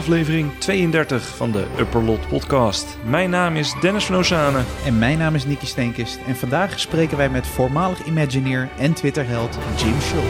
aflevering 32 van de Upperlot podcast. Mijn naam is Dennis van Ozane. En mijn naam is Nicky Steenkist en vandaag spreken wij met voormalig Imagineer en Twitterheld Jim Shull.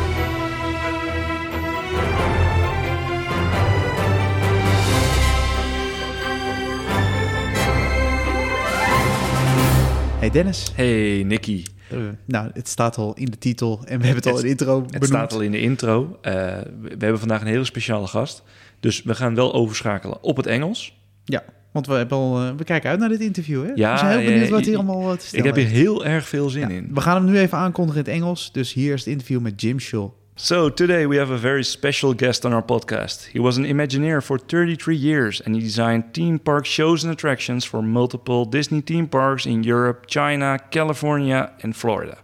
Hey Dennis. Hey Nicky. Uh, nou, het staat al in de titel en we hebben het, al in de intro benoemd. Het staat al in de intro. Uh, we hebben vandaag een hele speciale gast. Dus we gaan wel overschakelen op het Engels. Ja, want we, hebben al, uh, we kijken uit naar dit interview. Hè? Ja, we zijn heel benieuwd wat hij allemaal te Ik heb hier heel erg veel zin ja, in. We gaan hem nu even aankondigen in het Engels. Dus hier is het interview met Jim Shull. So, today we have a very special guest on our podcast. He was an Imagineer for 33 years and he designed theme park shows and attractions for multiple Disney theme parks in Europe, China, California, and Florida.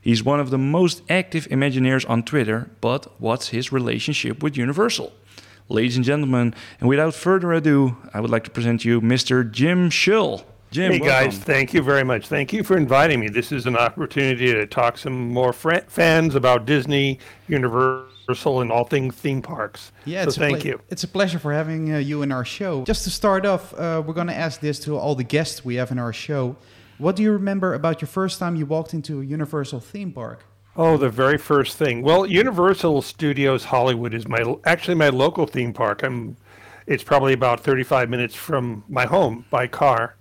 He's one of the most active Imagineers on Twitter, but what's his relationship with Universal? Ladies and gentlemen, and without further ado, I would like to present you Mr. Jim Shull. Jim, hey welcome. guys, thank you very much. Thank you for inviting me. This is an opportunity to talk some more fr- fans about Disney, Universal, and all things theme parks. Yeah, so thank you. It's a pleasure for having uh, you in our show. Just to start off, uh, we're going to ask this to all the guests we have in our show. What do you remember about your first time you walked into a Universal theme park? Oh, the very first thing. Well, Universal Studios Hollywood is my actually my local theme park. I'm it's probably about 35 minutes from my home by car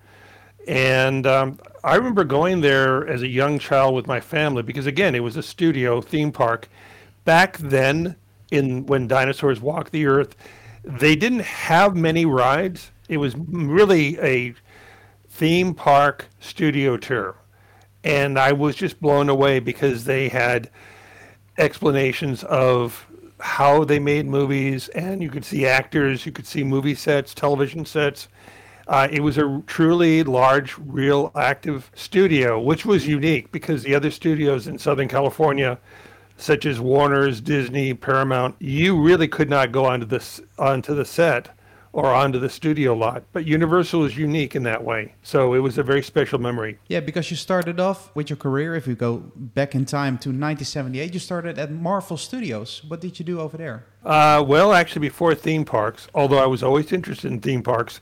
and um, I remember going there as a young child with my family because, again, it was a studio theme park. Back then, in when dinosaurs walked the earth, they didn't have many rides. It was really a theme park studio tour. And I was just blown away because they had explanations of how they made movies, and you could see actors, you could see movie sets, television sets. Uh, it was a truly large, real, active studio, which was unique because the other studios in Southern California, such as Warner's, Disney, Paramount, you really could not go onto this onto the set or onto the studio lot. But Universal is unique in that way. So it was a very special memory. Yeah, because you started off with your career, if you go back in time to 1978, you started at Marvel Studios. What did you do over there? Uh, well, actually, before theme parks, although I was always interested in theme parks,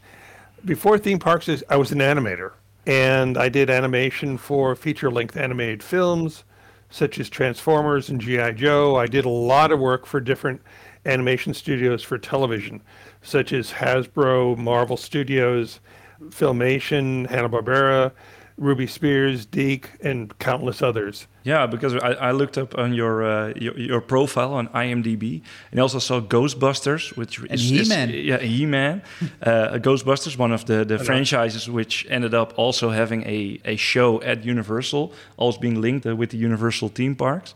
before theme parks, I was an animator, and I did animation for feature-length animated films, such as Transformers and GI Joe. I did a lot of work for different animation studios for television, such as Hasbro, Marvel Studios, Filmation, Hanna Barbera, Ruby Spears, Deke, and countless others. Yeah, because I, I looked up on your, uh, your, your profile on IMDb, and I also saw Ghostbusters, which and is He-Man. Is, yeah, He-Man. uh, Ghostbusters, one of the, the franchises which ended up also having a, a show at Universal, always being linked uh, with the Universal theme parks.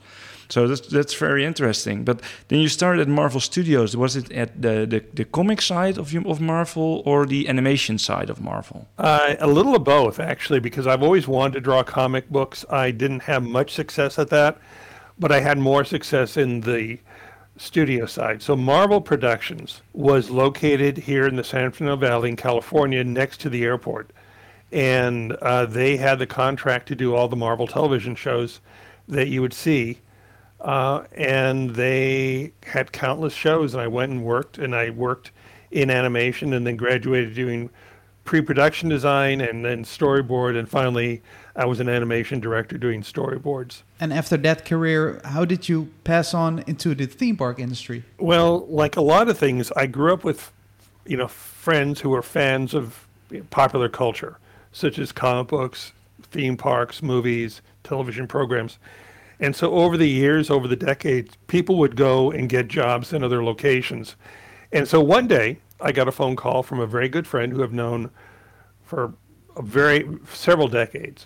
So that's that's very interesting. But then you started at Marvel Studios. Was it at the the, the comic side of of Marvel or the animation side of Marvel? Uh, a little of both, actually, because I've always wanted to draw comic books. I didn't have much success at that, but I had more success in the studio side. So Marvel Productions was located here in the San Fernando Valley in California, next to the airport, and uh, they had the contract to do all the Marvel television shows that you would see uh, and they had countless shows. And I went and worked, and I worked in animation, and then graduated doing pre-production design, and then storyboard, and finally, I was an animation director doing storyboards. And after that career, how did you pass on into the theme park industry? Well, like a lot of things, I grew up with, you know, friends who were fans of popular culture, such as comic books, theme parks, movies, television programs and so over the years, over the decades, people would go and get jobs in other locations. And so one day, I got a phone call from a very good friend who I've known for a very several decades.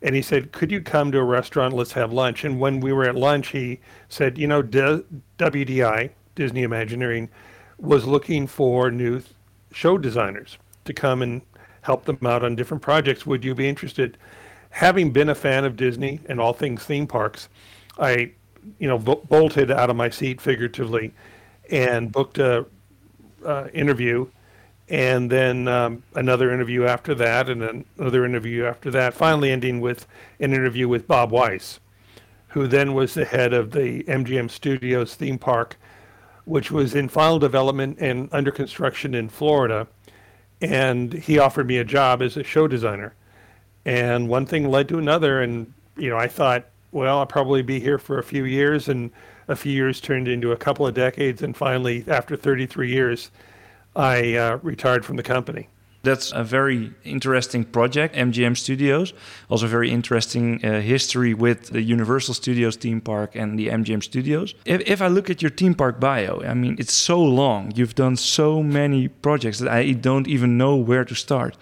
And he said, "Could you come to a restaurant? Let's have lunch." And when we were at lunch, he said, "You know, D- WDI Disney Imagineering was looking for new show designers to come and help them out on different projects. Would you be interested?" Having been a fan of Disney and all things theme parks, I, you know, bolted out of my seat figuratively, and booked a uh, interview, and then um, another interview after that, and then another interview after that. Finally, ending with an interview with Bob Weis, who then was the head of the MGM Studios theme park which was in final development and under construction in Florida. And he offered me a job as a show designer. And one thing led to another. And, you know, I thought, well, I'll probably be here for a few years. And a few years turned into a couple of decades. And finally, after 33 years, I uh, retired from the company. That's a very interesting project, MGM Studios. Also, very interesting uh, history with the Universal Studios theme park and the MGM Studios. If, if I look at your theme park bio, I mean, it's so long. You've done so many projects that I don't even know where to start.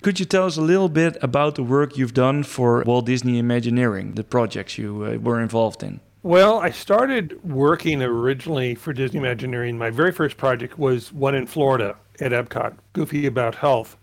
Could you tell us a little bit about the work you've done for Walt Disney Imagineering, the projects you uh, were involved in? Well, I started working originally for Disney Imagineering. My very first project was one in Florida at Epcot, Goofy About Health,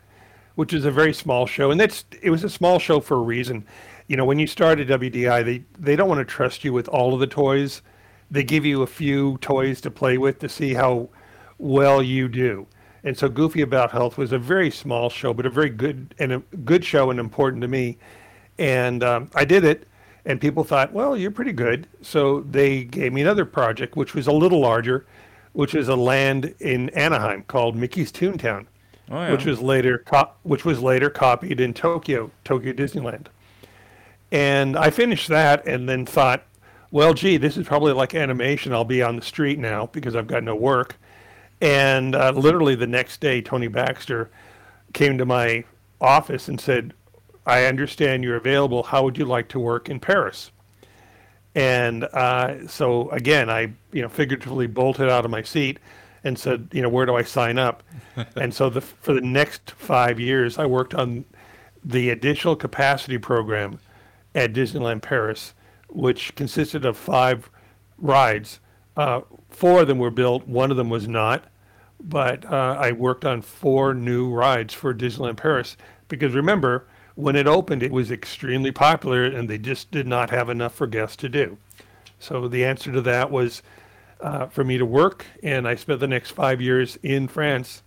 which is a very small show, and that's it was a small show for a reason. You know, when you start at WDI, they they don't want to trust you with all of the toys. They give you a few toys to play with to see how well you do. And so Goofy About Health was a very small show, but a very good and a good show and important to me. And um, I did it, and people thought, well, you're pretty good. So they gave me another project, which was a little larger, which is a land in Anaheim called Mickey's Toontown, oh, yeah. which was later co- which was later copied in Tokyo, Tokyo Disneyland. And I finished that and then thought, well, gee, this is probably like animation. I'll be on the street now because I've got no work. And uh, literally the next day, Tony Baxter came to my office and said, I understand you're available. How would you like to work in Paris? And uh, so again, I you know figuratively bolted out of my seat and said, you know, where do I sign up? and so the, for the next five years, I worked on the additional capacity program at Disneyland Paris, which consisted of five rides. Uh, four of them were built, one of them was not. But uh, I worked on four new rides for Disneyland Paris because remember, when it opened, it was extremely popular and they just did not have enough for guests to do. So the answer to that was uh, for me to work, and I spent the next five years in France,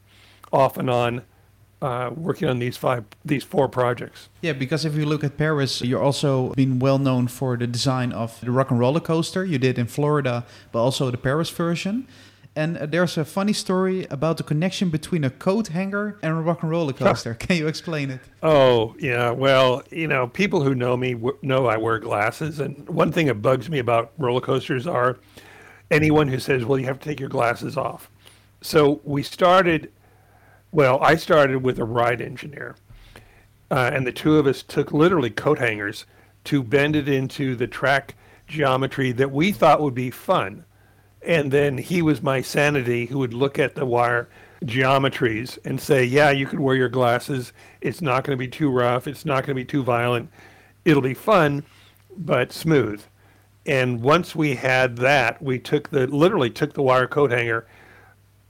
off and on, uh, working on these five, these four projects. Yeah, because if you look at Paris, you're also been well known for the design of the Rock and Roller Coaster you did in Florida, but also the Paris version. And uh, there's a funny story about the connection between a coat hanger and a rock and roller coaster. Can you explain it? Oh, yeah. Well, you know, people who know me w- know I wear glasses. And one thing that bugs me about roller coasters are anyone who says, well, you have to take your glasses off. So we started, well, I started with a ride engineer. Uh, and the two of us took literally coat hangers to bend it into the track geometry that we thought would be fun and then he was my sanity who would look at the wire geometries and say, yeah, you could wear your glasses. It's not going to be too rough. It's not going to be too violent. It'll be fun, but smooth. And once we had that, we took the literally took the wire coat hanger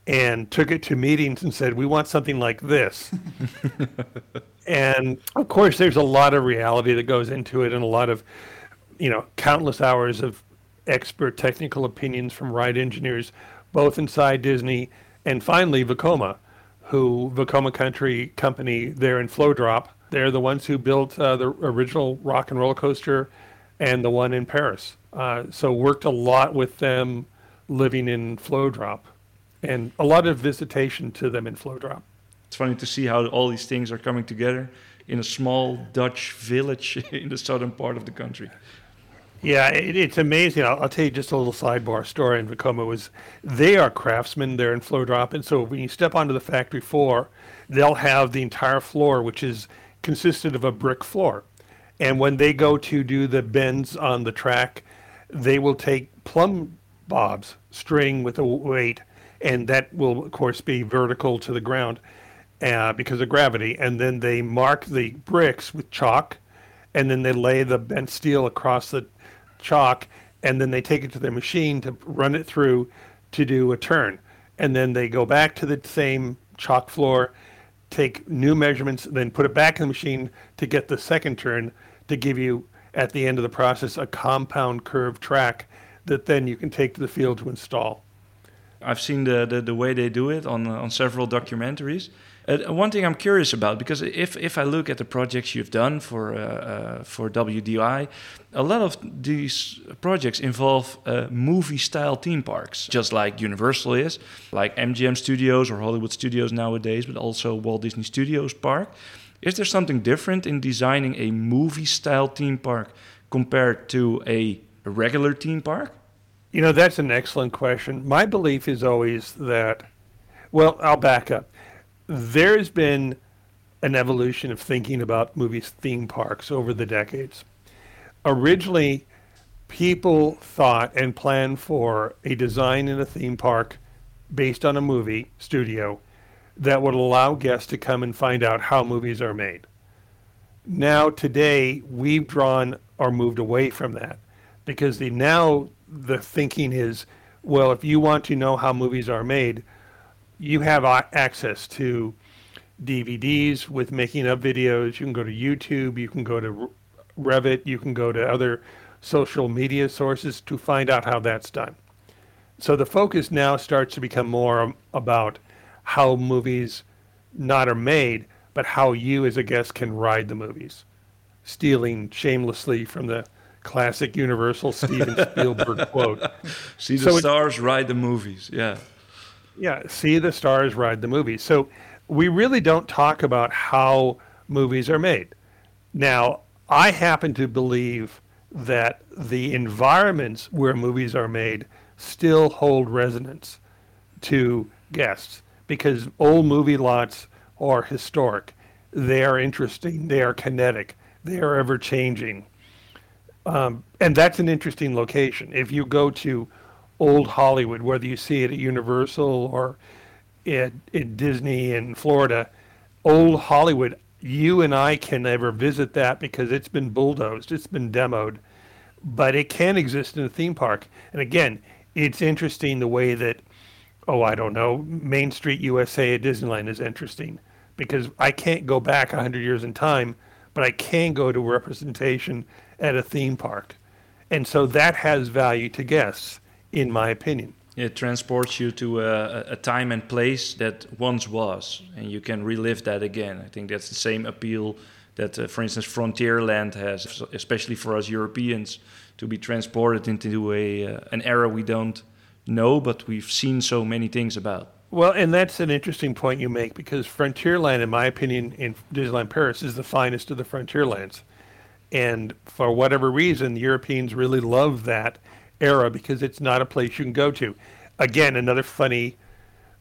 and took it to meetings and said, we want something like this. and of course, there's a lot of reality that goes into it and a lot of, you know, countless hours of expert technical opinions from ride engineers, both inside Disney and finally Vekoma, who Vekoma Country Company there in Vlodrop. They're the ones who built uh, the original rock and roller coaster and the one in Paris. Uh, so worked a lot with them living in Vlodrop and a lot of visitation to them in Vlodrop. It's funny to see how all these things are coming together in a small Dutch village in the southern part of the country. Yeah, it, it's amazing. I'll, I'll, tell you just a little sidebar story in Vekoma was they are craftsmen there in Vlodrop, and so when you step onto the factory floor, they'll have the entire floor, which is consisted of a brick floor, and when they go to do the bends on the track, they will take plumb bobs string with a weight, and that will of course be vertical to the ground uh, because of gravity, and then they mark the bricks with chalk and then they lay the bent steel across the chalk, and then they take it to their machine to run it through to do a turn. And then they go back to the same chalk floor, take new measurements, then put it back in the machine to get the second turn to give you, at the end of the process, a compound curved track that then you can take to the field to install. I've seen the, the, the way they do it on, on several documentaries. Uh, one thing I'm curious about because if if I look at the projects you've done for uh, uh, for WDI, a lot of these projects involve uh, movie-style theme parks, just like Universal is, like MGM Studios or Hollywood Studios nowadays, but also Walt Disney Studios Park. Is there something different in designing a movie-style theme park compared to a regular theme park? You know, that's an excellent question. My belief is always that, well, I'll back up. There's been an evolution of thinking about movies theme parks over the decades. Originally, people thought and planned for a design in a theme park based on a movie studio that would allow guests to come and find out how movies are made. Now, today, we've drawn or moved away from that because the now the thinking is, well, if you want to know how movies are made, you have access to DVDs with making of videos. You can go to YouTube, you can go to Reddit, you can go to other social media sources to find out how that's done. So the focus now starts to become more about how movies not are made, but how you as a guest can ride the movies, stealing shamelessly from the classic Universal Steven Spielberg quote. See the so stars it, ride the movies. Yeah. Yeah, see the stars ride the movies. So we really don't talk about how movies are made. Now, I happen to believe that the environments where movies are made still hold resonance to guests because old movie lots are historic. They are interesting. They are kinetic. They are ever changing. Um, and that's an interesting location. If you go to old Hollywood, whether you see it at Universal or at, at Disney in Florida, old Hollywood, you and I can never visit that because it's been bulldozed, it's been demoed, but it can exist in a theme park. And again, it's interesting the way that, oh, I don't know, Main Street USA at Disneyland is interesting because I can't go back 100 years in time, but I can go to representation at a theme park. And so that has value to guests, in my opinion. It transports you to a, a, time and place that once was, and you can relive that again. I think that's the same appeal that, uh, for instance, Frontierland has, especially for us Europeans, to be transported into a uh, an era we don't know, but we've seen so many things about. Well, and that's an interesting point you make because Frontierland, in my opinion, in Disneyland Paris, is the finest of the Frontierlands. And for whatever reason, Europeans really love that era because it's not a place you can go to. Again, another funny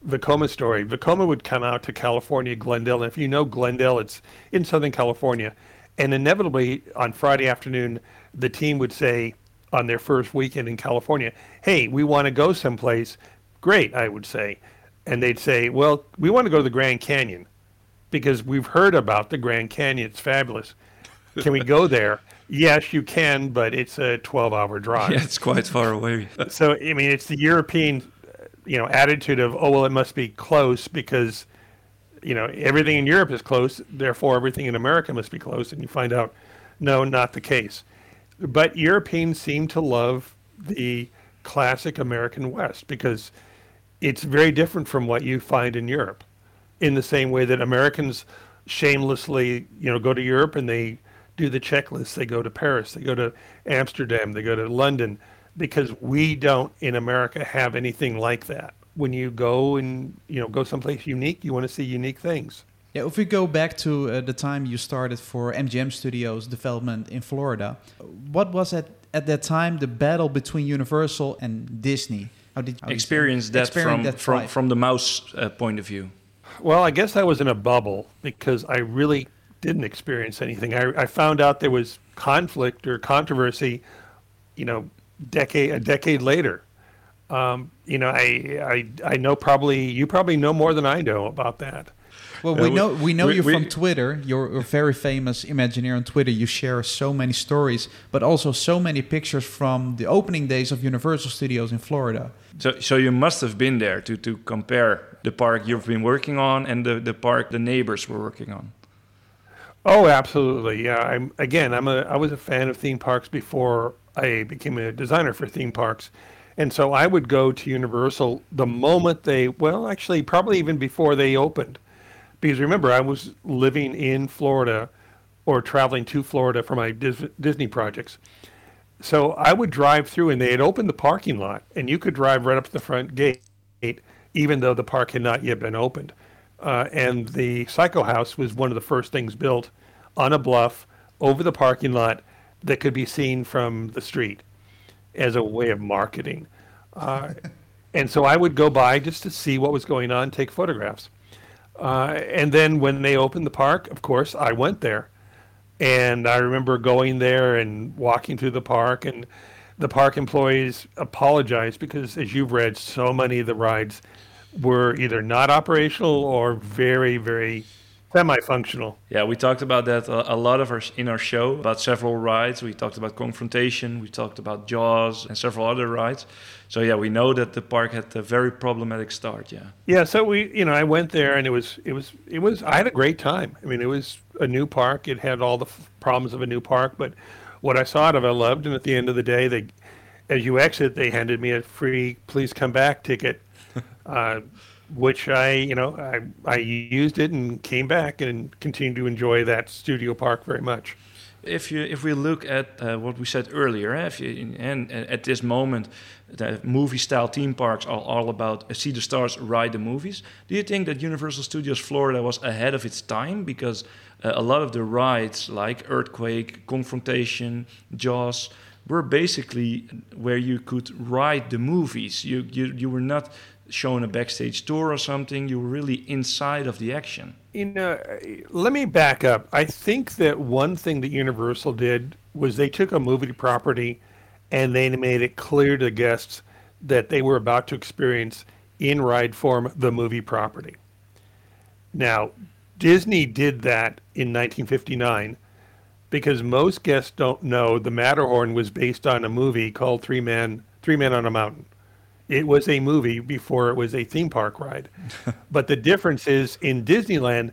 Vekoma story. Vekoma would come out to California, Glendale. And if you know Glendale, it's in Southern California. And inevitably, on Friday afternoon, the team would say on their first weekend in California, Hey, we want to go someplace. Great, I would say. And they'd say, Well, we want to go to the Grand Canyon because we've heard about the Grand Canyon. It's fabulous. Can we go there? Yes, you can, but it's a 12-hour drive. Yeah, it's quite far away. so, I mean, it's the European, uh, you know, attitude of, oh, well, it must be close because, you know, everything in Europe is close, therefore everything in America must be close. And you find out, no, not the case. But Europeans seem to love the classic American West because it's very different from what you find in Europe. In the same way that Americans shamelessly, you know, go to Europe and they do the checklist. They go to Paris, they go to Amsterdam, they go to London, because we don't in America have anything like that. When you go and you know go someplace unique, you want to see unique things. Yeah, if we go back to uh, the time you started for MGM Studios development in Florida, what was at at that time the battle between Universal and Disney? How did you experience that from that from from the mouse uh, point of view? Well, I guess I was in a bubble because I really didn't experience anything. I, I found out there was conflict or controversy, you know, decade a decade later. Um, you know, I, I I know probably you probably know more than I know about that. Well, we uh, know we know we, you we, from Twitter. You're a very famous Imagineer on Twitter. You share so many stories, but also so many pictures from the opening days of Universal Studios in Florida. So, so you must have been there to to compare the park you've been working on and the, the park the neighbors were working on. Oh, absolutely. Yeah. I'm again. I'm a. I was a fan of theme parks before I became a designer for theme parks, and so I would go to Universal the moment they. Well, actually, probably even before they opened, Because remember, I was living in Florida or traveling to Florida for my Dis- Disney projects. So I would drive through, and they had opened the parking lot, and you could drive right up to the front gate, even though the park had not yet been opened. Uh, and the Psycho House was one of the first things built on a bluff over the parking lot that could be seen from the street as a way of marketing. Uh, and so I would go by just to see what was going on, take photographs. Uh, and then when they opened the park, of course, I went there. And I remember going there and walking through the park, and the park employees apologized because, as you've read, so many of the rides were either not operational or very, very semi-functional. Yeah, we talked about that a, a, lot of our in our show about several rides. We talked about Kongfrontation, we talked about Jaws, and several other rides. So yeah, we know that the park had a very problematic start. Yeah. Yeah. So we, you know, I went there and it was, it was, it was. I had a great time. I mean, it was a new park. It had all the f- problems of a new park, but what I saw out of it, I loved. And at the end of the day, they, as you exit, they handed me a free "Please come back" ticket. uh, which I, you know, I, I used it and came back and continued to enjoy that studio park very much. If you if we look at uh, what we said earlier, eh, if you, and, at this moment, the movie style theme parks are all about uh, see the stars, ride the movies. Do you think that Universal Studios Florida was ahead of its time because uh, a lot of the rides like Earthquake, Kongfrontation, Jaws were basically where you could ride the movies. You you you were not shown a backstage tour or something. You were really inside of the action. You know, let me back up. I think that one thing that Universal did was they took a movie property and they made it clear to guests that they were about to experience in ride form the movie property. Now, Disney did that in 1959 because most guests don't know the Matterhorn was based on a movie called Three Men Three Men on a Mountain. It was a movie before it was a theme park ride. but the difference is in Disneyland,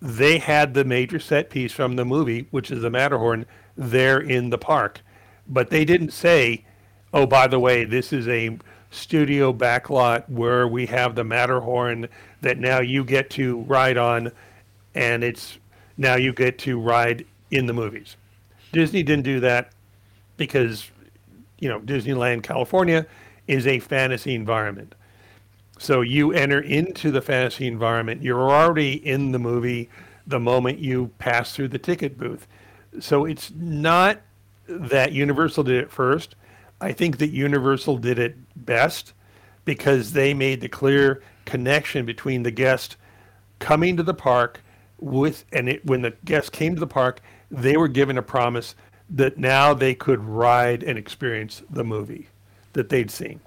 they had the major set piece from the movie, which is the Matterhorn, there in the park. But they didn't say, oh, by the way, this is a studio backlot where we have the Matterhorn that now you get to ride on, and it's now you get to ride in the movies. Disney didn't do that because, you know, Disneyland California is a fantasy environment. So you enter into the fantasy environment, you're already in the movie the moment you pass through the ticket booth. So it's not that Universal did it first. I think that Universal did it best because they made the clear connection between the guest coming to the park with and it, when the guest came to the park, they were given a promise that now they could ride and experience the movie that they'd seen.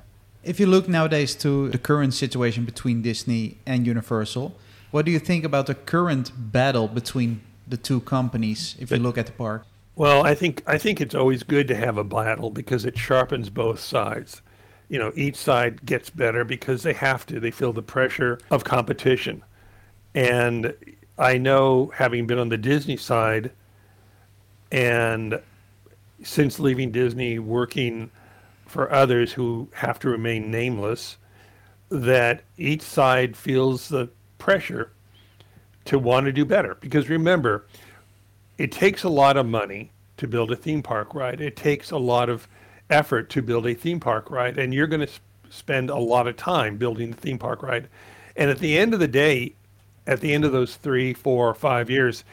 If you look nowadays to the current situation between Disney and Universal, what do you think about the current battle between the two companies if you look at the park? Well, I think I think it's always good to have a battle because it sharpens both sides. You know, each side gets better because they have to. They feel the pressure of competition. And I know having been on the Disney side and since leaving Disney working for others who have to remain nameless that each side feels the pressure to want to do better. Because remember, it takes a lot of money to build a theme park ride. It takes a lot of effort to build a theme park ride, and you're going to sp- spend a lot of time building the theme park ride. And at the end of the day, at the end of those three, four, five years,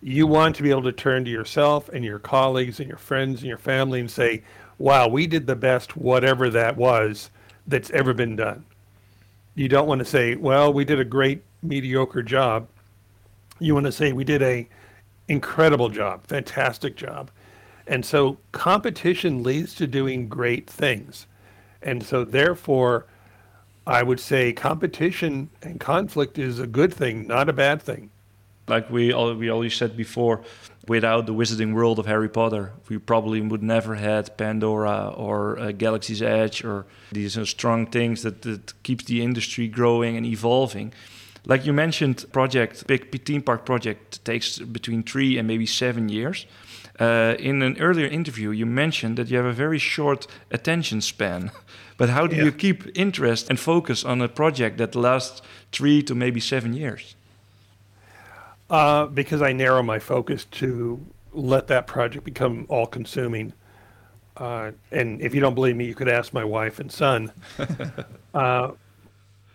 you want to be able to turn to yourself and your colleagues and your friends and your family and say, wow, we did the best, whatever that was, that's ever been done. You don't want to say, well, we did a great, mediocre job. You want to say we did a incredible job, fantastic job. And so competition leads to doing great things. And so therefore, I would say competition and conflict is a good thing, not a bad thing. Like we all, we always said before, without the wizarding world of Harry Potter, we probably would never had Pandora or uh, Galaxy's Edge or these uh, strong things that, that keeps the industry growing and evolving. Like you mentioned, project big theme park project takes between three and maybe seven years. Uh, in an earlier interview, you mentioned that you have a very short attention span. but how do yeah. you keep interest and focus on a project that lasts three to maybe seven years? Uh, because I narrow my focus to let that project become all consuming. Uh, and if you don't believe me, you could ask my wife and son. uh,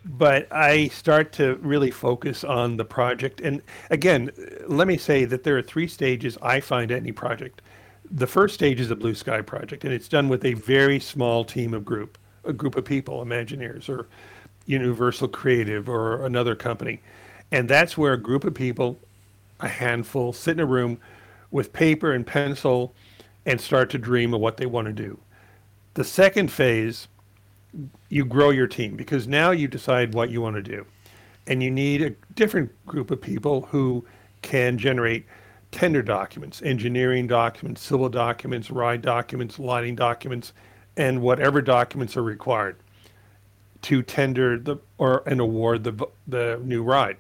but I start to really focus on the project. And again, let me say that there are three stages I find any project. The first stage is a blue sky project, and it's done with a very small team of group, a group of people, Imagineers or Universal Creative or another company. And that's where a group of people, a handful, sit in a room with paper and pencil and start to dream of what they want to do. The second phase, you grow your team because now you decide what you want to do. And you need a different group of people who can generate tender documents, engineering documents, civil documents, ride documents, lighting documents, and whatever documents are required to tender the or and award the the new ride.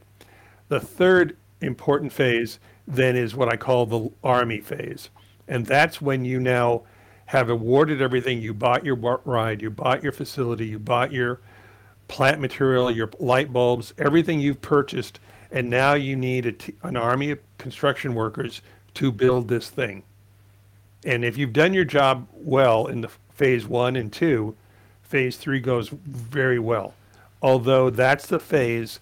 The third important phase then is what I call the army phase. And that's when you now have awarded everything. You bought your ride, you bought your facility, you bought your plant material, your light bulbs, everything you've purchased, and now you need an army of construction workers to build this thing. And if you've done your job well in the phase one and two, phase three goes very well. Although that's the phase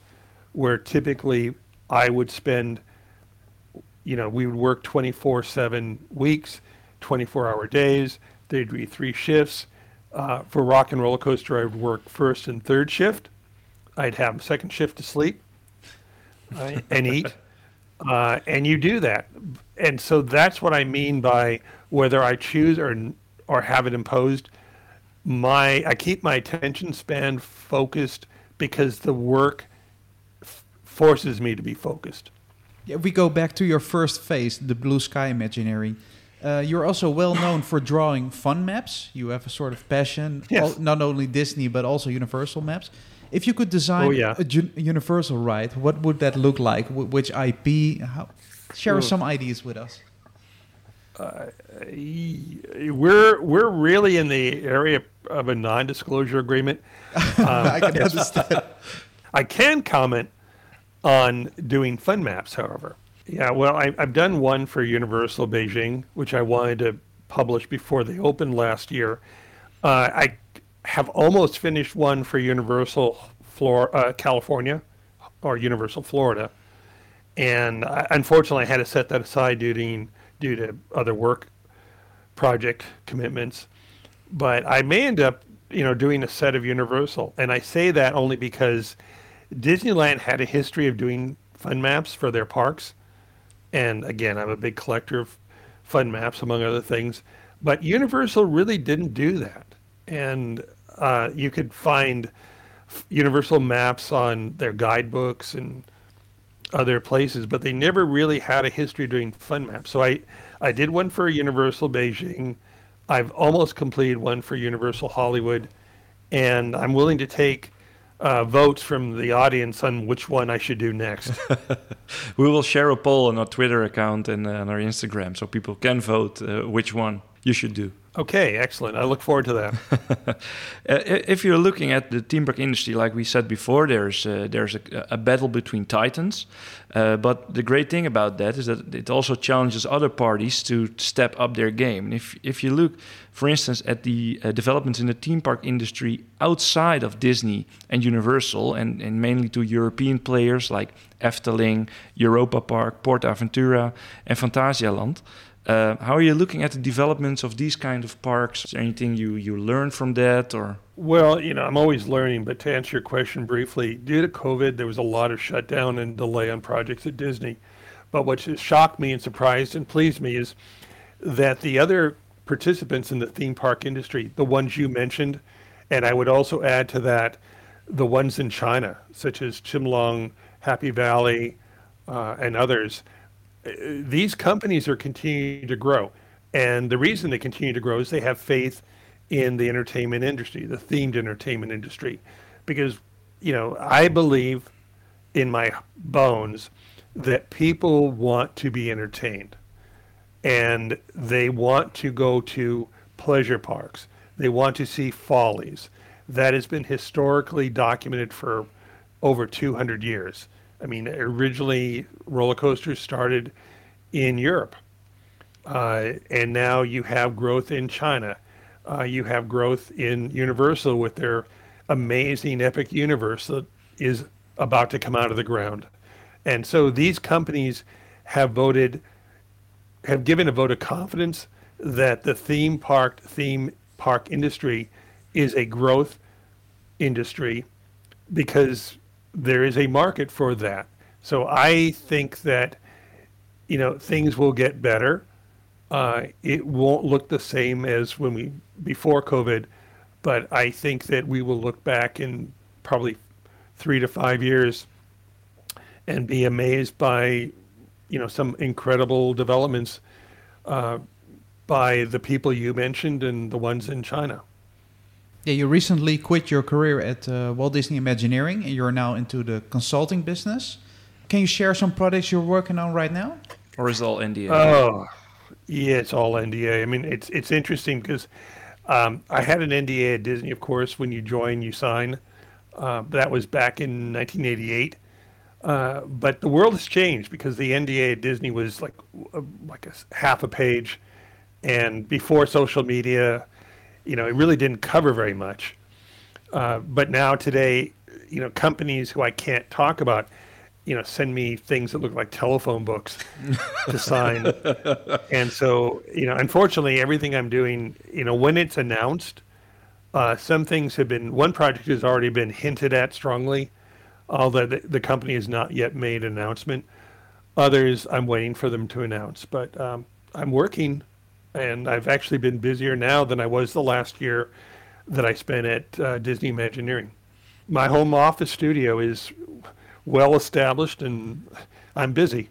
where typically I would spend you know, we would work 24 7 weeks, 24 hour days. There'd be three shifts. Uh, for Rock and Roller Coaster, I would work first and third shift. I'd have second shift to sleep right, and eat. Uh, and you do that. And so that's what I mean by whether I choose or, or have it imposed. My, I keep my attention span focused because the work forces me to be focused. If we go back to your first phase, the blue sky imaginary, uh, you're also well known for drawing fun maps. You have a sort of passion, yes. not only Disney but also Universal maps. If you could design oh, yeah. a Universal ride, what would that look like? Wh which IP? How, share Ooh. some ideas with us. Uh, we're we're really in the area of a non-disclosure agreement. Um, I can understand. I can comment on doing fun maps, however. Yeah, well, I, have done one for Universal Beijing, which I wanted to publish before they opened last year. Uh, I have almost finished one for Universal Flor- uh, California or Universal Florida, and I, unfortunately, I had to set that aside due to due to other work project commitments. But I may end up, you know, doing a set of Universal, and I say that only because Disneyland had a history of doing fun maps for their parks. And again, I'm a big collector of fun maps, among other things. But Universal really didn't do that. And uh, you could find Universal maps on their guidebooks and other places, but they never really had a history doing fun maps. So I, I did one for Universal Beijing. I've almost completed one for Universal Hollywood. And I'm willing to take uh, votes from the audience on which one I should do next. we will share a poll on our Twitter account and uh, on our Instagram so people can vote uh, which one you should do. Okay, excellent. I look forward to that. Uh, if you're looking at the park industry, like we said before, there's uh, there's a, a, battle between titans. Uh, but the great thing about that is that it also challenges other parties to step up their game. If if you look, for instance, at the uh, developments in the theme park industry outside of Disney and Universal, and, and mainly to European players like Efteling, Europa Park, PortAventura, and Phantasialand. Uh, how are you looking at the developments of these kind of parks? Is there anything you, you learned from that or? Well, you know, I'm always learning, but to answer your question briefly, due to COVID, there was a lot of shutdown and delay on projects at Disney. But what shocked me and surprised and pleased me is that the other participants in the theme park industry, the ones you mentioned, and I would also add to that the ones in China, such as Chimelong, Happy Valley, uh, and others, Uh, these companies are continuing to grow. And the reason they continue to grow is they have faith in the entertainment industry, the themed entertainment industry. Because, you know, I believe in my bones that people want to be entertained and they want to go to pleasure parks. They want to see follies. That has been historically documented for over 200 years I mean, originally roller coasters started in Europe, uh, and now you have growth in China. Uh, you have growth in Universal with their amazing Epic Universe that is about to come out of the ground. And so these companies have voted, have given a vote of confidence that the theme park theme park industry is a growth industry because there is a market for that. So I think that you know things will get better. Uh, it won't look the same as when we before COVID, but I think that we will look back in probably three to five years and be amazed by you know some incredible developments uh, by the people you mentioned and the ones in China. Yeah, you recently quit your career at uh, Walt Disney Imagineering and you're now into the consulting business. Can you share some projects you're working on right now? Or is it all NDA? Oh, yeah, it's all NDA. I mean, it's it's interesting because um, I had an NDA at Disney, of course. When you join, you sign. Uh, that was back in 1988. Uh, but the world has changed because the NDA at Disney was like like a half a page, and before social media, you know, it really didn't cover very much. Uh, but now today, you know, companies who I can't talk about, you know, send me things that look like telephone books to sign. and so, you know, unfortunately, everything I'm doing, you know, when it's announced, uh, some things have been, one project has already been hinted at strongly, although the, the company has not yet made an announcement. Others, I'm waiting for them to announce. But um, I'm working and I've actually been busier now than I was the last year that I spent at uh, Disney Imagineering. My home office studio is well established, and I'm busy.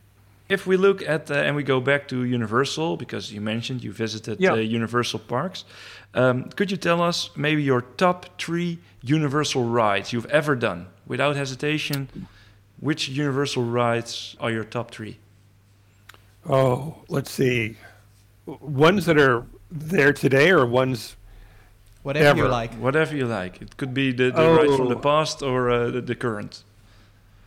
If we look at uh, and we go back to Universal because you mentioned you visited yeah. uh, Universal parks, um, could you tell us maybe your top three Universal rides you've ever done without hesitation? Which Universal rides are your top three? Oh, let's see ones that are there today or ones whatever ever. you like whatever you like it could be the, the oh, ride from the past or uh, the, the, current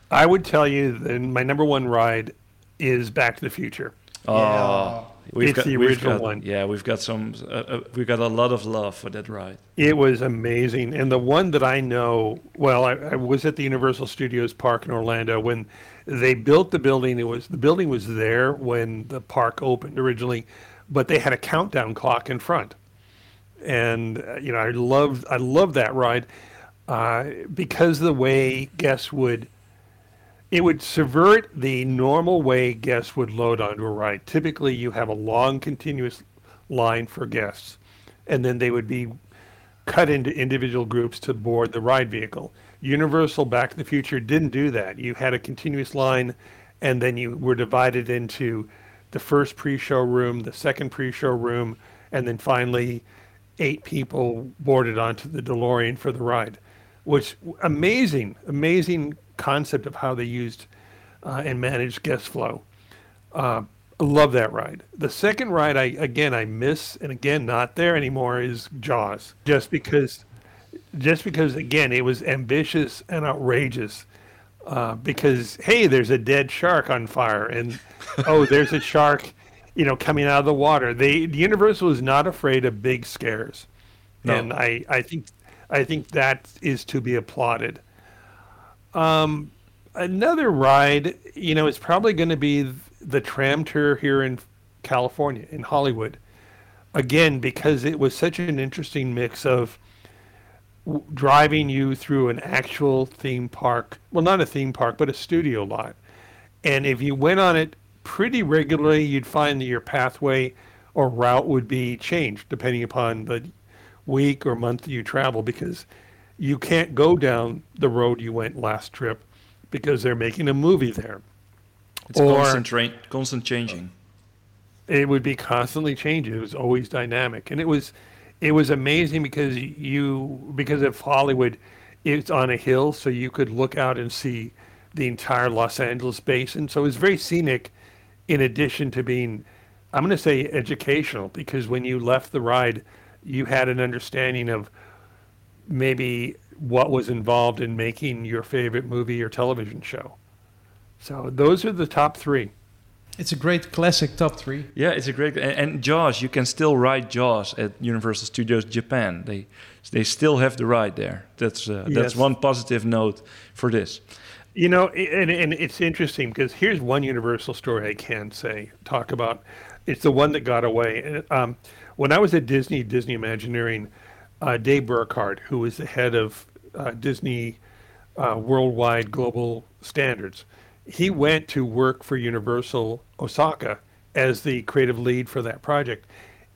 i would tell you that my number one ride is back to the future oh yeah. We've it's got, the original got, one. Yeah, we've got some. Uh, uh, we got a lot of love for that ride. It was amazing, and the one that I know well, I, I was at the Universal Studios Park in Orlando when they built the building. It was the building was there when the park opened originally, but they had a countdown clock in front. And uh, you know, I loved I loved that ride uh, because the way guests would it would subvert the normal way guests would load onto a ride. Typically, you have a long, continuous line for guests, and then they would be cut into individual groups to board the ride vehicle. Universal Back to the Future didn't do that. You had a continuous line, and then you were divided into the first pre-show room, the second pre-show room, and then finally eight people boarded onto the DeLorean for the ride, which amazing, amazing concept of how they used uh, and managed guest flow. Uh, love that ride. The second ride, I again I miss, and again not there anymore, is Jaws. Just because, just because again it was ambitious and outrageous uh, because hey, there's a dead shark on fire, and oh, there's a shark, you know, coming out of the water. They the Universal is not afraid of big scares, no. and I I think I think that is to be applauded. Um, another ride, you know, is probably going to be the tram tour here in California in Hollywood. Again, because it was such an interesting mix of driving you through an actual theme park. Well, not a theme park, but a studio lot. And if you went on it pretty regularly, you'd find that your pathway or route would be changed depending upon the week or month that you travel because you can't go down the road you went last trip because they're making a movie there. It's or, constant, constant changing. It would be constantly changing. It was always dynamic. And it was it was amazing because you because of Hollywood, it's on a hill, so you could look out and see the entire Los Angeles basin. So it was very scenic, in addition to being, I'm going to say educational, because when you left the ride, you had an understanding of maybe what was involved in making your favorite movie or television show. So those are the top three. It's a great classic top three. Yeah, it's a great and, and Jaws. You can still ride Jaws at Universal Studios Japan. They they still have the ride there. That's uh, that's one positive note for this. You know, and, and it's interesting because here's one Universal story I can say, talk about. It's the one that got away. Um, when I was at Disney, Disney Imagineering, uh, Dave Burkhardt, who was the head of uh, Disney uh, Worldwide Global Standards, he went to work for Universal Osaka as the creative lead for that project.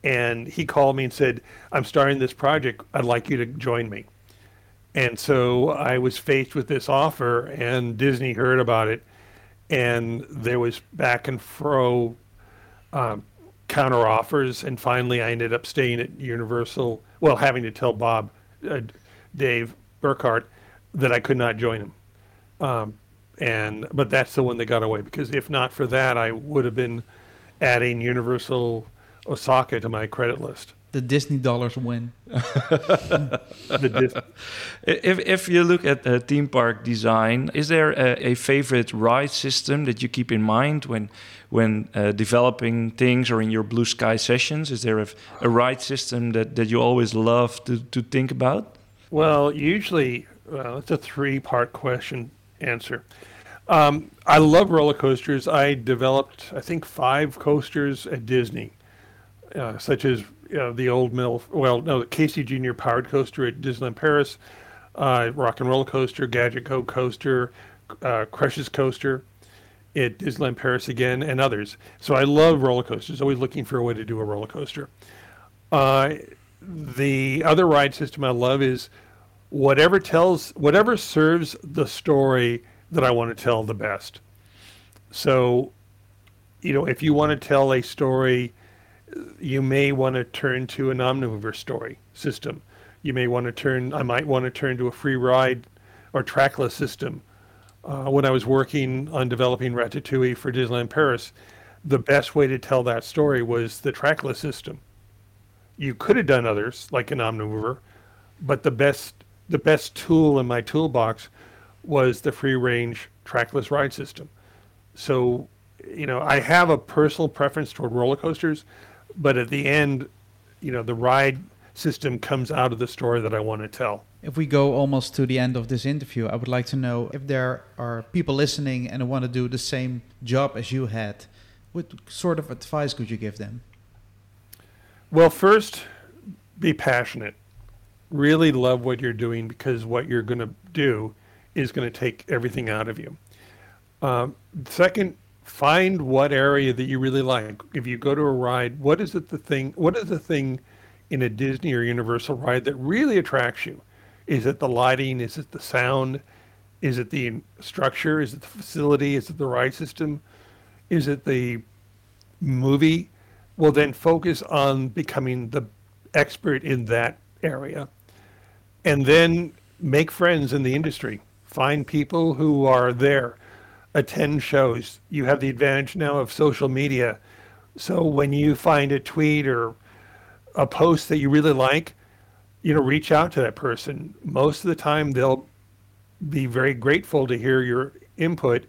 And he called me and said, I'm starting this project. I'd like you to join me. And so I was faced with this offer, and Disney heard about it, and there was back and fro um, counter offers, and finally I ended up staying at Universal. Well, having to tell Bob, uh, Dave Burkhardt, that I could not join him. Um, and but that's the one that got away because if not for that, I would have been adding Universal Osaka to my credit list. The Disney dollars win. The Dis- If if you look at uh, theme park design, is there a, a favorite ride system that you keep in mind when when uh, developing things or in your blue sky sessions? Is there a, a ride system that, that you always love to, to think about? Well, usually, well, it's a three-part question answer. Um, I love roller coasters. I developed, I think, five coasters at Disney, uh, such as the old mill, well, no, the Casey Jr. powered coaster at Disneyland Paris, uh, Rock and Roller Coaster, Gadget's Go coaster, uh, Crush's coaster at Disneyland Paris again, and others. So I love roller coasters. Always looking for a way to do a roller coaster. Uh, the other ride system I love is whatever tells whatever serves the story that I want to tell the best. So, you know, if you want to tell a story, you may want to turn to an Omnimover story system. You may want to turn. I might want to turn to a free ride or trackless system. Uh, when I was working on developing Ratatouille for Disneyland Paris, the best way to tell that story was the trackless system you could have done others like an omnimover but the best the best tool in my toolbox was the free range trackless ride system so you know i have a personal preference toward roller coasters but at the end you know the ride system comes out of the story that i want to tell If we go almost to the end of this interview, I would like to know if there are people listening and want to do the same job as you had. What sort of advice could you give them? Well, first, be passionate. Really love what you're doing because what you're going to do is going to take everything out of you. Um, second, find what area that you really like. If you go to a ride, what is it the thing? What is the thing in a Disney or Universal ride that really attracts you? Is it the lighting? Is it the sound? Is it the structure? Is it the facility? Is it the ride system? Is it the movie? Well, then focus on becoming the expert in that area. And then make friends in the industry. Find people who are there. Attend shows. You have the advantage now of social media. So when you find a tweet or a post that you really like, you know, reach out to that person. Most of the time, they'll be very grateful to hear your input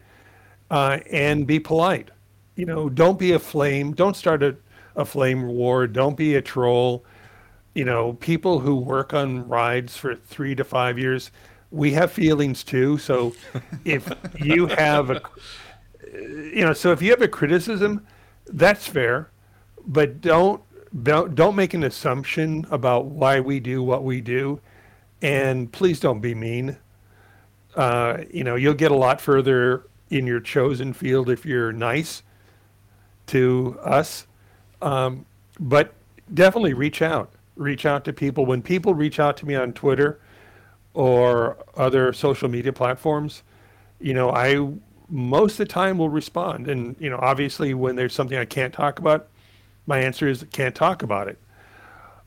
uh, and be polite. You know, don't be a flame. Don't start a, a flame war. Don't be a troll. You know, people who work on rides for three to five years, we have feelings too. So if you have a, you know, so if you have a criticism, that's fair, but don't don't don't make an assumption about why we do what we do, and please don't be mean. Uh, you know, you'll get a lot further in your chosen field if you're nice to us. Um, but definitely reach out. Reach out to people. When people reach out to me on Twitter or other social media platforms, you know, I most of the time will respond. And, you know, obviously when there's something I can't talk about, my answer is can't talk about it.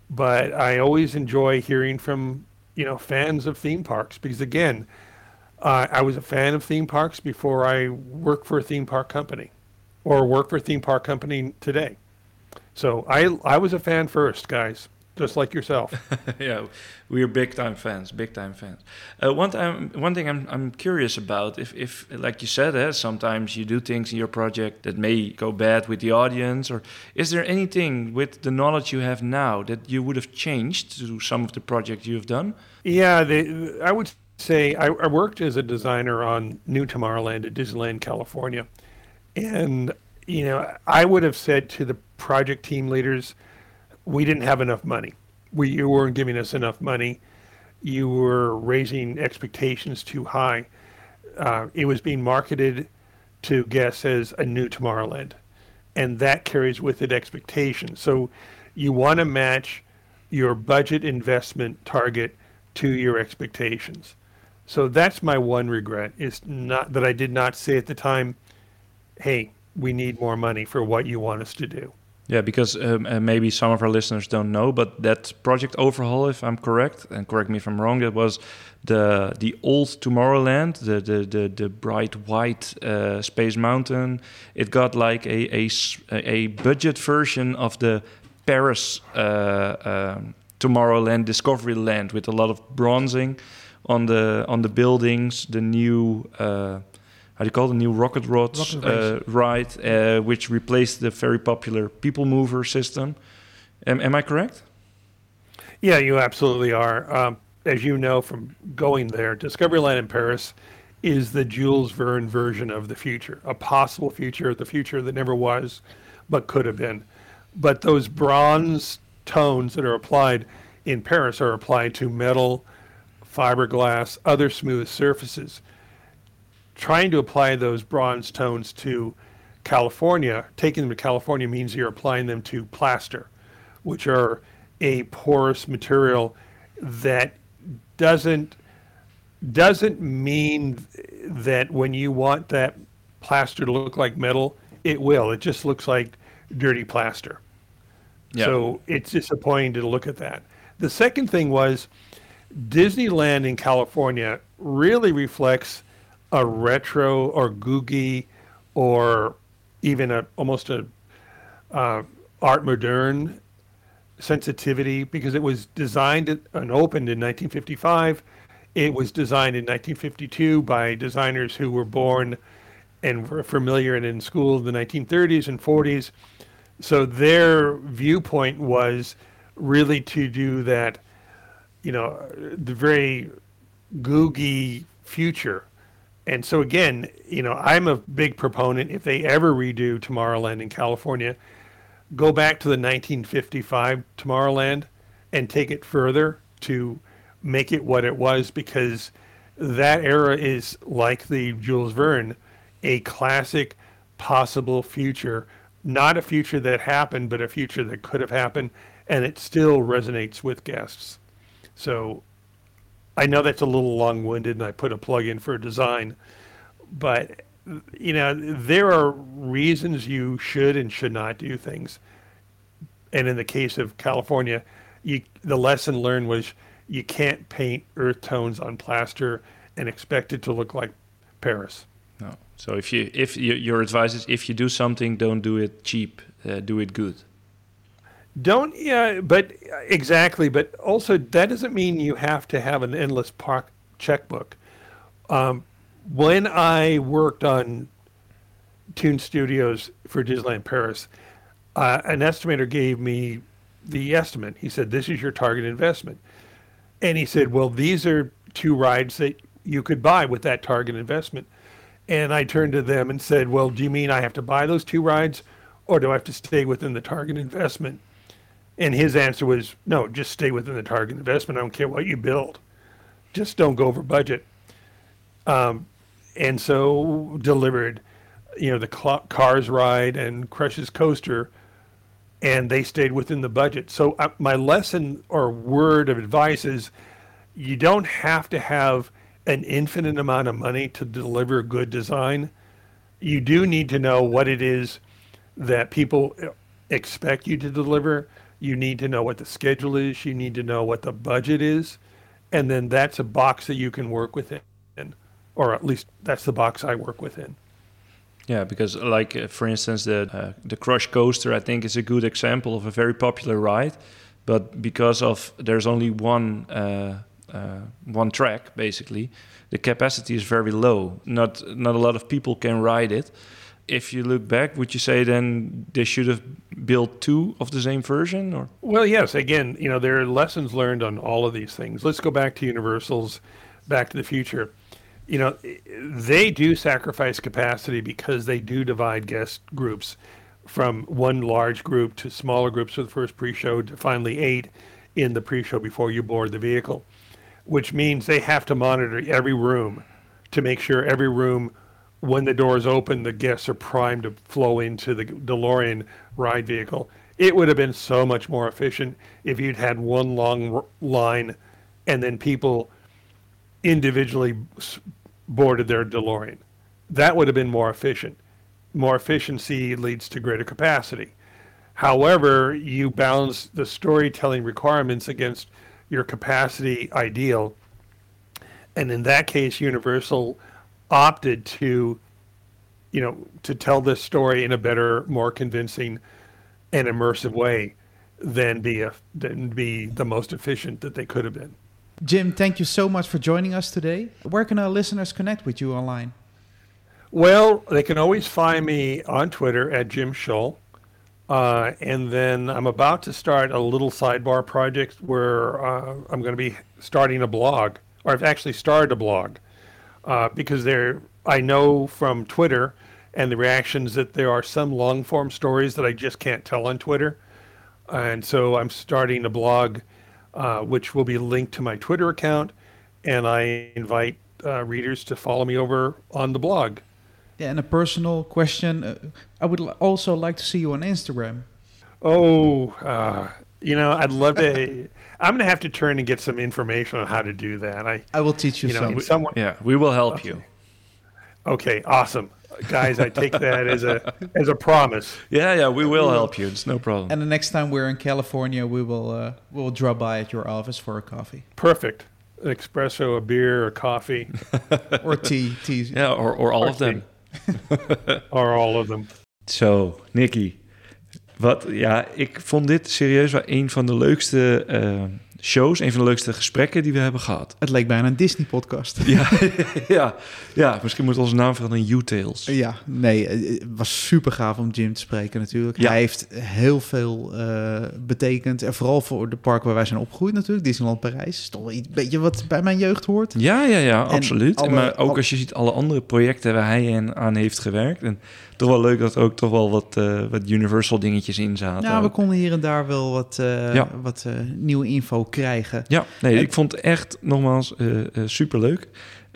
But I always enjoy hearing from, you know, fans of theme parks because again, uh, I was a fan of theme parks before I worked for a theme park company or work for a theme park company today. So I I was a fan first, guys. Just like yourself. yeah, we're big time fans, big time fans. Uh, one time, one thing I'm I'm curious about if if like you said, eh, sometimes you do things in your project that may go bad with the audience, or is there anything with the knowledge you have now that you would have changed to some of the projects you have done? Yeah, the, I would say I, I worked as a designer on New Tomorrowland at Disneyland, California, and you know I would have said to the project team leaders we didn't have enough money. We you weren't giving us enough money. You were raising expectations too high. Uh, it was being marketed to guests as a new Tomorrowland, and that carries with it expectations. So you want to match your budget investment target to your expectations. So that's my one regret is not that I did not say at the time, "Hey, we need more money for what you want us to do." Yeah, because um, uh, maybe some of our listeners don't know, but that project overhaul, if I'm correct, and correct me if I'm wrong, that was the the old Tomorrowland, the the the, the bright white uh, Space Mountain. It got like a a, a budget version of the Paris uh, um, Tomorrowland Discovery Land with a lot of bronzing on the on the buildings, the new uh, how do you call it, the new rocket rods Rocket uh, ride, uh, which replaced the very popular people mover system. Am, am I correct? Yeah, you absolutely are. Um, as you know from going there, Discoveryland in Paris is the Jules Verne version of the future, a possible future, the future that never was, but could have been. But those bronze tones that are applied in Paris are applied to metal, fiberglass, other smooth surfaces. Trying to apply those bronze tones to California, taking them to California means you're applying them to plaster, which are a porous material that doesn't doesn't mean that when you want that plaster to look like metal, it will. It just looks like dirty plaster. Yeah. So it's disappointing to look at that. The second thing was Disneyland in California really reflects a retro or googie or even a almost a uh, art modern sensitivity because it was designed and opened in 1955. It was designed in 1952 by designers who were born and were familiar and in school in the 1930s and 40s. So their viewpoint was really to do that, you know, the very googie future. And so again, you know, I'm a big proponent if they ever redo Tomorrowland in California, go back to the 1955 Tomorrowland and take it further to make it what it was because that era is like the Jules Verne, a classic possible future, not a future that happened, but a future that could have happened, and it still resonates with guests. So I know that's a little long-winded, and I put a plug in for a design, but you know there are reasons you should and should not do things. And in the case of California, you, the lesson learned was you can't paint earth tones on plaster and expect it to look like Paris. No. So if you if you, your advice is if you do something, don't do it cheap. Uh, do it good. Don't yeah, but exactly. But also that doesn't mean you have to have an endless park checkbook. Um, when I worked on Toon Studios for Disneyland Paris, uh, an estimator gave me the estimate. He said, "This is your target investment," and he said, "Well, these are two rides that you could buy with that target investment." And I turned to them and said, "Well, do you mean I have to buy those two rides, or do I have to stay within the target investment?" And his answer was, "No, just stay within the target investment. I don't care what you build, just don't go over budget." Um, and so delivered, you know, the Cars ride and Crush's Coaster, and they stayed within the budget. So uh, my lesson or word of advice is, you don't have to have an infinite amount of money to deliver good design. You do need to know what it is that people expect you to deliver. You need to know what the schedule is. You need to know what the budget is. And then that's a box that you can work within. Or at least that's the box I work within. Yeah, because like uh, for instance, the uh, the Crush coaster I think is a good example of a very popular ride, but because of there's only one uh, uh, one track basically, the capacity is very low. Not not a lot of people can ride it. If you look back, would you say then they should have built two of the same version, or? Well, yes. Again, you know, there are lessons learned on all of these things. Let's go back to Universal's Back to the Future. You know, they do sacrifice capacity because they do divide guest groups from one large group to smaller groups for the first pre-show to finally eight in the pre-show before you board the vehicle, which means they have to monitor every room to make sure every room, when the doors open, the guests are primed to flow into the DeLorean ride vehicle. It would have been so much more efficient if you'd had one long line and then people individually boarded their DeLorean. That would have been more efficient more efficiency leads to greater capacity. However, you balance the storytelling requirements against your capacity ideal. And in that case, Universal opted to, you know, to tell this story in a better, more convincing and immersive way than be a, than be the most efficient that they could have been. Jim, thank you so much for joining us today. Where can our listeners connect with you online? Well, they can always find me on Twitter at Jim Shull. Uh, and then I'm about to start a little sidebar project where uh, I'm going to be starting a blog, or I've actually started a blog, uh, because there I know from Twitter and the reactions that there are some long form stories that I just can't tell on Twitter, and so I'm starting a blog, uh, which will be linked to my Twitter account, and I invite uh, readers to follow me over on the blog. Yeah, and a personal question. Uh, I would also like to see you on Instagram. Oh, uh, you know, I'd love to. I'm going to have to turn and get some information on how to do that. I I will teach you, you know, some. Someone, yeah, we will help okay. you. Okay, awesome, guys. I take that as a as a promise. Yeah, yeah, we will help you. It's no problem. And the next time we're in California, we will uh, we will drop by at your office for a coffee. Perfect. An espresso, a beer, a coffee, or tea, tea. Yeah, or or all or of tea. them. Or all of them. So, Nicky. Wat, ja, ik vond dit serieus wel een van de leukste uh, shows, een van de leukste gesprekken die we hebben gehad. Het leek bijna een Disney-podcast. Ja, ja, ja, misschien moet onze naam veranderen in U-Tales. Ja, nee, het was super gaaf om Jim te spreken natuurlijk. Hij heeft heel veel uh, betekend. En vooral voor de park waar wij zijn opgegroeid natuurlijk, Disneyland Parijs. Is toch een beetje wat bij mijn jeugd hoort. Ja, ja, ja, absoluut. maar ook als je ziet alle andere projecten waar hij aan heeft gewerkt. En toch wel leuk dat er ook toch wel wat, uh, wat Universal dingetjes in zaten. Ja, we konden hier en daar wel wat, uh, ja. wat nieuwe info krijgen. Ja, nee, en, ik vond het echt nogmaals super leuk.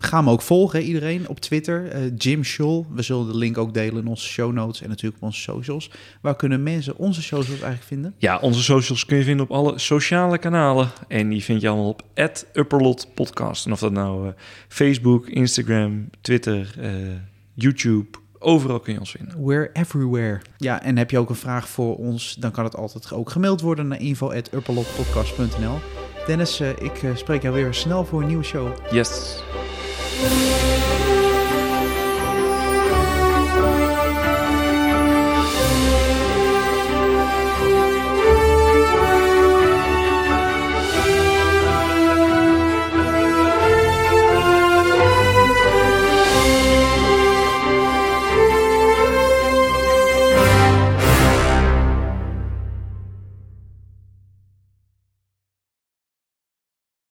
Ga hem ook volgen, iedereen, op Twitter. Jim Scholl. We zullen de link ook delen in onze show notes en natuurlijk op onze socials. Waar kunnen mensen onze socials eigenlijk vinden? Ja, onze socials kun je vinden op alle sociale kanalen. En die vind je allemaal op Upperlot Podcast. En of dat nou Facebook, Instagram, Twitter, YouTube Overal kun je ons vinden. We're everywhere. Ja, en heb je ook een vraag voor ons, dan kan het altijd ook gemaild worden naar info.upperlotpodcast.nl. Dennis, uh, ik uh, spreek jou weer snel voor een nieuwe show. Yes.